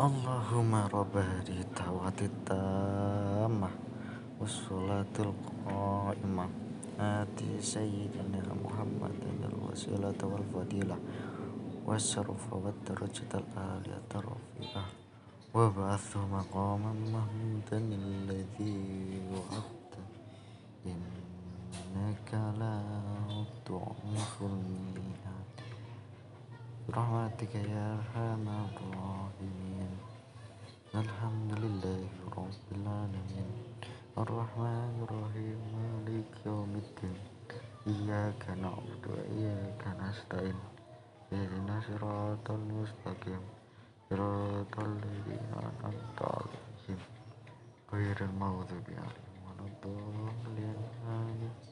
اللهم رب هذه الدعوة التامة والصلاة القائمة. آت سيدنا محمد الوسيلة والفضيلة والشرف والدرجة العالية الرفيعة. وابعثه مقاما محمودا الذي وعدت. إنك لا تعرف الميعاد برحمتك يا أرحم الراحمين. Alhamdulillah Rabbil Alamin Ar-Rahmanirrahim. Malik Yawmiddin Iyaka na'budu wa iyaka nasta'in. Ihdina siratal mustaqim.